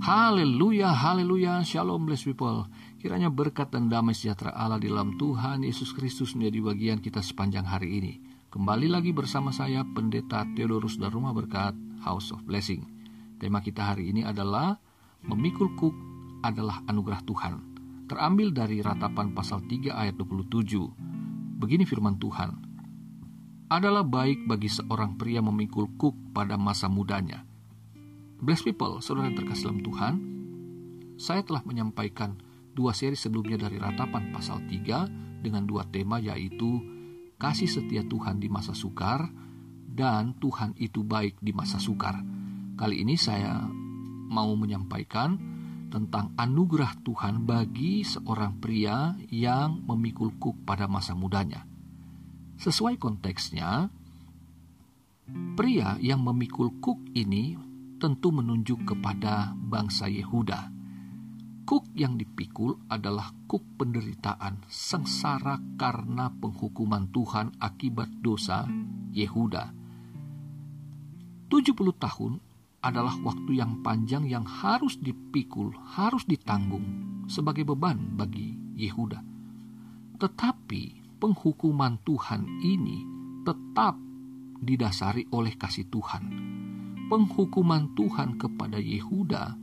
Haleluya, haleluya, shalom blessed people. Kiranya berkat dan damai sejahtera Allah di dalam Tuhan Yesus Kristus menjadi bagian kita sepanjang hari ini. Kembali lagi bersama saya Pendeta Theodorus dan Rumah Berkat House of Blessing. Tema kita hari ini adalah Memikul kuk adalah anugerah Tuhan. Terambil dari ratapan pasal 3 ayat 27. Begini firman Tuhan. Adalah baik bagi seorang pria memikul kuk pada masa mudanya Blessed people, saudara yang terkasih dalam Tuhan, saya telah menyampaikan dua seri sebelumnya dari ratapan pasal 3 dengan dua tema yaitu kasih setia Tuhan di masa sukar dan Tuhan itu baik di masa sukar. Kali ini saya mau menyampaikan tentang anugerah Tuhan bagi seorang pria yang memikul kuk pada masa mudanya. Sesuai konteksnya, pria yang memikul kuk ini tentu menunjuk kepada bangsa Yehuda. Kuk yang dipikul adalah kuk penderitaan sengsara karena penghukuman Tuhan akibat dosa Yehuda. 70 tahun adalah waktu yang panjang yang harus dipikul, harus ditanggung sebagai beban bagi Yehuda. Tetapi penghukuman Tuhan ini tetap didasari oleh kasih Tuhan penghukuman Tuhan kepada Yehuda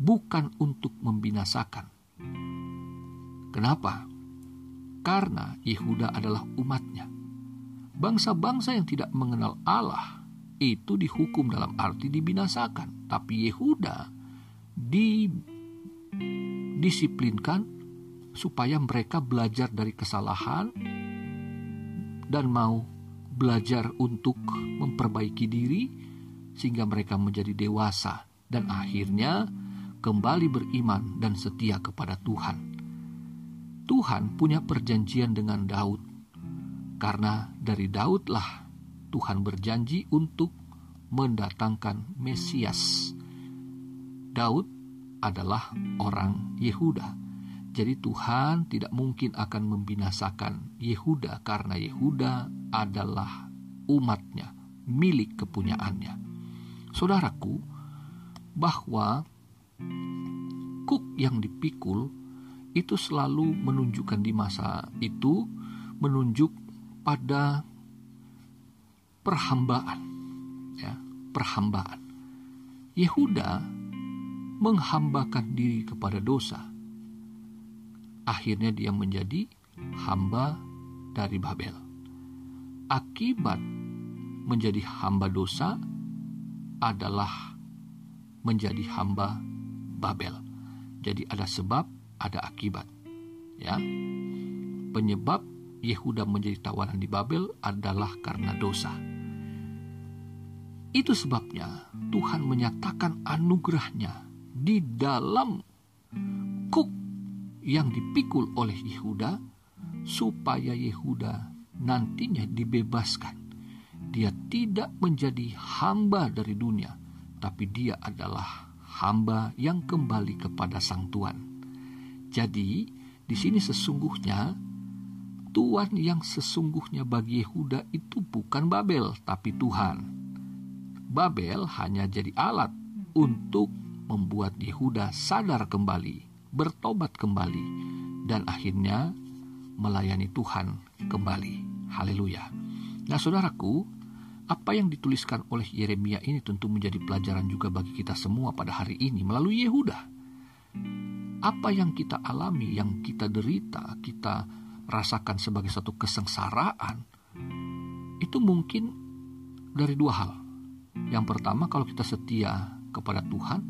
bukan untuk membinasakan. Kenapa? Karena Yehuda adalah umatnya. Bangsa-bangsa yang tidak mengenal Allah itu dihukum dalam arti dibinasakan. Tapi Yehuda didisiplinkan supaya mereka belajar dari kesalahan dan mau belajar untuk memperbaiki diri sehingga mereka menjadi dewasa dan akhirnya kembali beriman dan setia kepada Tuhan. Tuhan punya perjanjian dengan Daud, karena dari Daudlah Tuhan berjanji untuk mendatangkan Mesias. Daud adalah orang Yehuda, jadi Tuhan tidak mungkin akan membinasakan Yehuda karena Yehuda adalah umatnya, milik kepunyaannya saudaraku, bahwa kuk yang dipikul itu selalu menunjukkan di masa itu menunjuk pada perhambaan ya perhambaan. Yehuda menghambakan diri kepada dosa. Akhirnya dia menjadi hamba dari Babel. Akibat menjadi hamba dosa adalah menjadi hamba Babel. Jadi ada sebab, ada akibat. Ya. Penyebab Yehuda menjadi tawanan di Babel adalah karena dosa. Itu sebabnya Tuhan menyatakan anugerahnya di dalam kuk yang dipikul oleh Yehuda supaya Yehuda nantinya dibebaskan dia tidak menjadi hamba dari dunia, tapi dia adalah hamba yang kembali kepada Sang Tuhan. Jadi, di sini sesungguhnya Tuhan yang sesungguhnya bagi Yehuda itu bukan Babel, tapi Tuhan. Babel hanya jadi alat untuk membuat Yehuda sadar kembali, bertobat kembali, dan akhirnya melayani Tuhan kembali. Haleluya. Nah, saudaraku, apa yang dituliskan oleh Yeremia ini tentu menjadi pelajaran juga bagi kita semua pada hari ini melalui Yehuda. Apa yang kita alami, yang kita derita, kita rasakan sebagai satu kesengsaraan, itu mungkin dari dua hal. Yang pertama, kalau kita setia kepada Tuhan,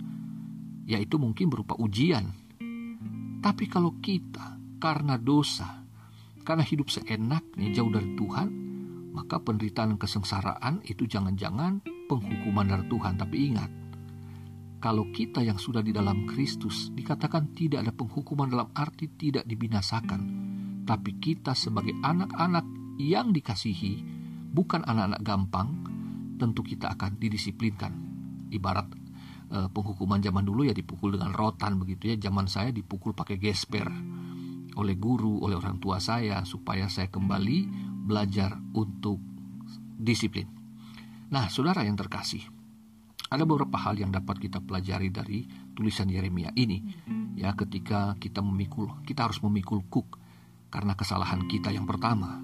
yaitu mungkin berupa ujian. Tapi kalau kita karena dosa, karena hidup seenaknya jauh dari Tuhan, maka penderitaan kesengsaraan itu jangan-jangan penghukuman dari Tuhan. Tapi ingat, kalau kita yang sudah di dalam Kristus dikatakan tidak ada penghukuman dalam arti tidak dibinasakan, tapi kita sebagai anak-anak yang dikasihi, bukan anak-anak gampang, tentu kita akan didisiplinkan. Ibarat eh, penghukuman zaman dulu ya dipukul dengan rotan begitu ya. Zaman saya dipukul pakai gesper oleh guru, oleh orang tua saya supaya saya kembali belajar untuk disiplin. Nah, saudara yang terkasih, Ada beberapa hal yang dapat kita pelajari dari tulisan Yeremia ini. Ya, ketika kita memikul, kita harus memikul kuk karena kesalahan kita yang pertama.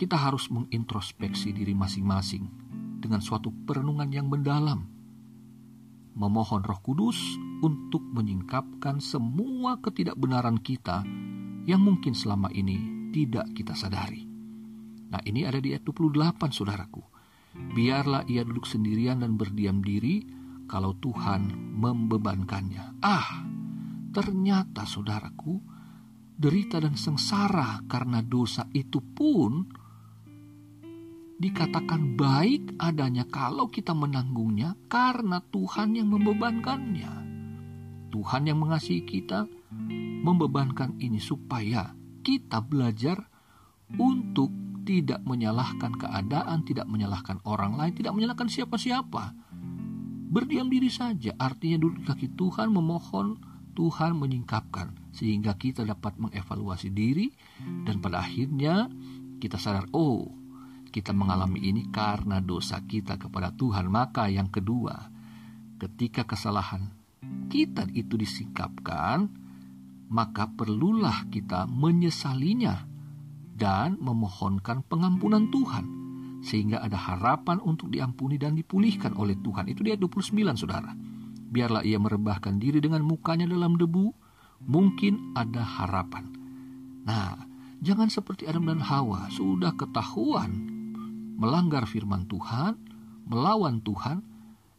Kita harus mengintrospeksi diri masing-masing dengan suatu perenungan yang mendalam. Memohon Roh Kudus untuk menyingkapkan semua ketidakbenaran kita yang mungkin selama ini tidak kita sadari. Nah, ini ada di ayat 28, saudaraku biarlah ia duduk sendirian dan berdiam diri kalau Tuhan membebankannya. Ah, ternyata saudaraku, derita dan sengsara karena dosa itu pun dikatakan baik adanya kalau kita menanggungnya karena Tuhan yang membebankannya. Tuhan yang mengasihi kita membebankan ini supaya kita belajar untuk tidak menyalahkan keadaan, tidak menyalahkan orang lain, tidak menyalahkan siapa-siapa. Berdiam diri saja, artinya duduk kaki Tuhan memohon, Tuhan menyingkapkan, sehingga kita dapat mengevaluasi diri, dan pada akhirnya kita sadar, oh, kita mengalami ini karena dosa kita kepada Tuhan. Maka yang kedua, ketika kesalahan kita itu disingkapkan, maka perlulah kita menyesalinya dan memohonkan pengampunan Tuhan sehingga ada harapan untuk diampuni dan dipulihkan oleh Tuhan. Itu dia 29 Saudara. Biarlah ia merebahkan diri dengan mukanya dalam debu, mungkin ada harapan. Nah, jangan seperti Adam dan Hawa sudah ketahuan melanggar firman Tuhan, melawan Tuhan,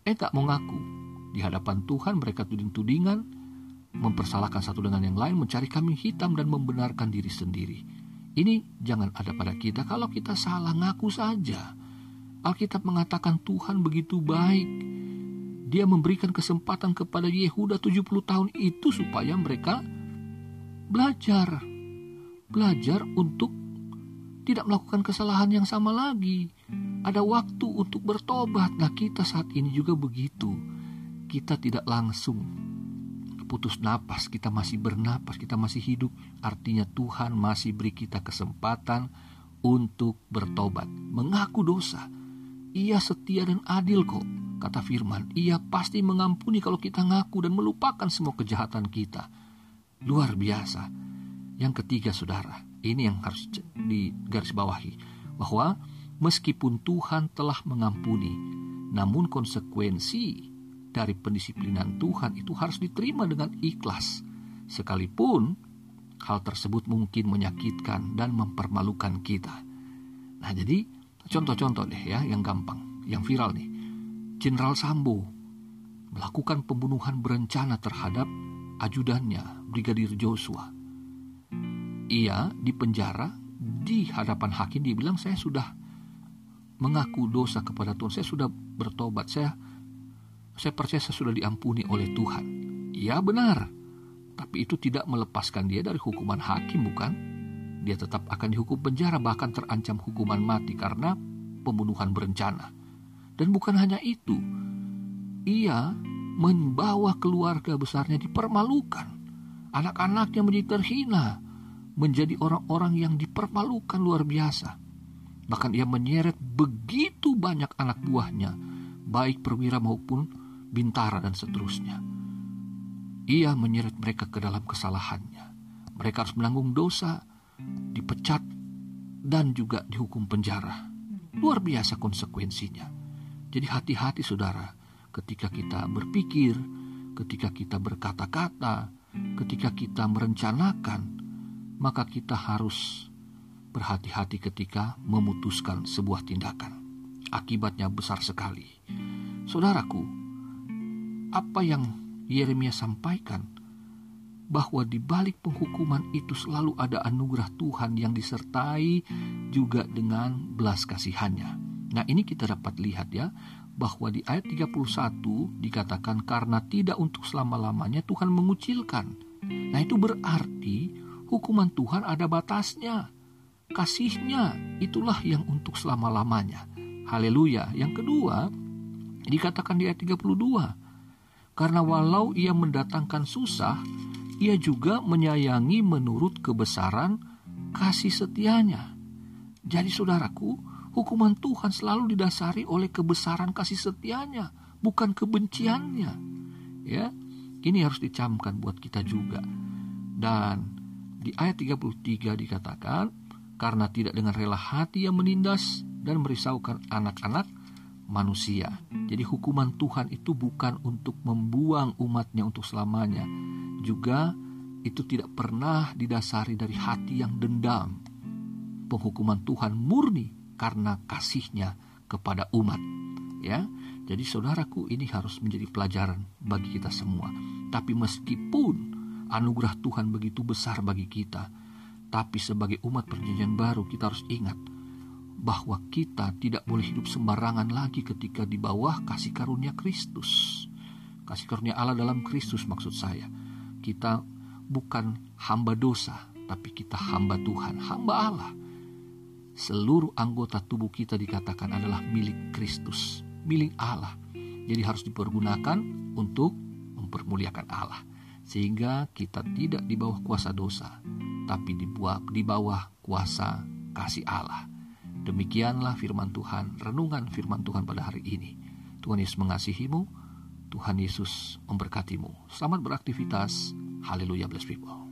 eh tak mengaku. Di hadapan Tuhan mereka tuding-tudingan, mempersalahkan satu dengan yang lain, mencari kambing hitam dan membenarkan diri sendiri. Ini jangan ada pada kita kalau kita salah ngaku saja. Alkitab mengatakan Tuhan begitu baik. Dia memberikan kesempatan kepada Yehuda 70 tahun itu supaya mereka belajar. Belajar untuk tidak melakukan kesalahan yang sama lagi. Ada waktu untuk bertobat. Nah, kita saat ini juga begitu. Kita tidak langsung putus napas, kita masih bernapas, kita masih hidup. Artinya Tuhan masih beri kita kesempatan untuk bertobat, mengaku dosa. Ia setia dan adil kok, kata firman. Ia pasti mengampuni kalau kita ngaku dan melupakan semua kejahatan kita. Luar biasa. Yang ketiga, saudara, ini yang harus digarisbawahi. Bahwa meskipun Tuhan telah mengampuni, namun konsekuensi dari pendisiplinan Tuhan itu harus diterima dengan ikhlas, sekalipun hal tersebut mungkin menyakitkan dan mempermalukan kita. Nah, jadi contoh-contoh deh ya yang gampang, yang viral nih. Jenderal Sambo melakukan pembunuhan berencana terhadap ajudannya, Brigadir Joshua. Ia dipenjara di hadapan hakim dia bilang saya sudah mengaku dosa kepada Tuhan, saya sudah bertobat, saya saya percaya saya sudah diampuni oleh Tuhan. Ya benar, tapi itu tidak melepaskan dia dari hukuman hakim bukan? Dia tetap akan dihukum penjara bahkan terancam hukuman mati karena pembunuhan berencana. Dan bukan hanya itu, ia membawa keluarga besarnya dipermalukan. Anak-anaknya menjadi terhina, menjadi orang-orang yang dipermalukan luar biasa. Bahkan ia menyeret begitu banyak anak buahnya, baik perwira maupun bintara, dan seterusnya. Ia menyeret mereka ke dalam kesalahannya. Mereka harus menanggung dosa, dipecat, dan juga dihukum penjara. Luar biasa konsekuensinya. Jadi hati-hati saudara, ketika kita berpikir, ketika kita berkata-kata, ketika kita merencanakan, maka kita harus berhati-hati ketika memutuskan sebuah tindakan. Akibatnya besar sekali. Saudaraku, apa yang Yeremia sampaikan bahwa di balik penghukuman itu selalu ada anugerah Tuhan yang disertai juga dengan belas kasihannya. Nah ini kita dapat lihat ya bahwa di ayat 31 dikatakan karena tidak untuk selama-lamanya Tuhan mengucilkan. Nah itu berarti hukuman Tuhan ada batasnya. Kasihnya itulah yang untuk selama-lamanya. Haleluya. Yang kedua dikatakan di ayat 32 karena walau ia mendatangkan susah, ia juga menyayangi menurut kebesaran kasih setianya. Jadi saudaraku, hukuman Tuhan selalu didasari oleh kebesaran kasih setianya, bukan kebenciannya. Ya, ini harus dicamkan buat kita juga. Dan di ayat 33 dikatakan, karena tidak dengan rela hati yang menindas dan merisaukan anak-anak manusia. Jadi hukuman Tuhan itu bukan untuk membuang umatnya untuk selamanya. Juga itu tidak pernah didasari dari hati yang dendam. Penghukuman Tuhan murni karena kasihnya kepada umat. Ya, jadi saudaraku ini harus menjadi pelajaran bagi kita semua. Tapi meskipun anugerah Tuhan begitu besar bagi kita, tapi sebagai umat perjanjian baru kita harus ingat bahwa kita tidak boleh hidup sembarangan lagi ketika di bawah kasih karunia Kristus. Kasih karunia Allah dalam Kristus maksud saya. Kita bukan hamba dosa, tapi kita hamba Tuhan, hamba Allah. Seluruh anggota tubuh kita dikatakan adalah milik Kristus, milik Allah. Jadi harus dipergunakan untuk mempermuliakan Allah. Sehingga kita tidak di bawah kuasa dosa, tapi di bawah, kuasa kasih Allah. Demikianlah firman Tuhan, renungan firman Tuhan pada hari ini. Tuhan Yesus mengasihimu, Tuhan Yesus memberkatimu. Selamat beraktivitas. Haleluya bless people.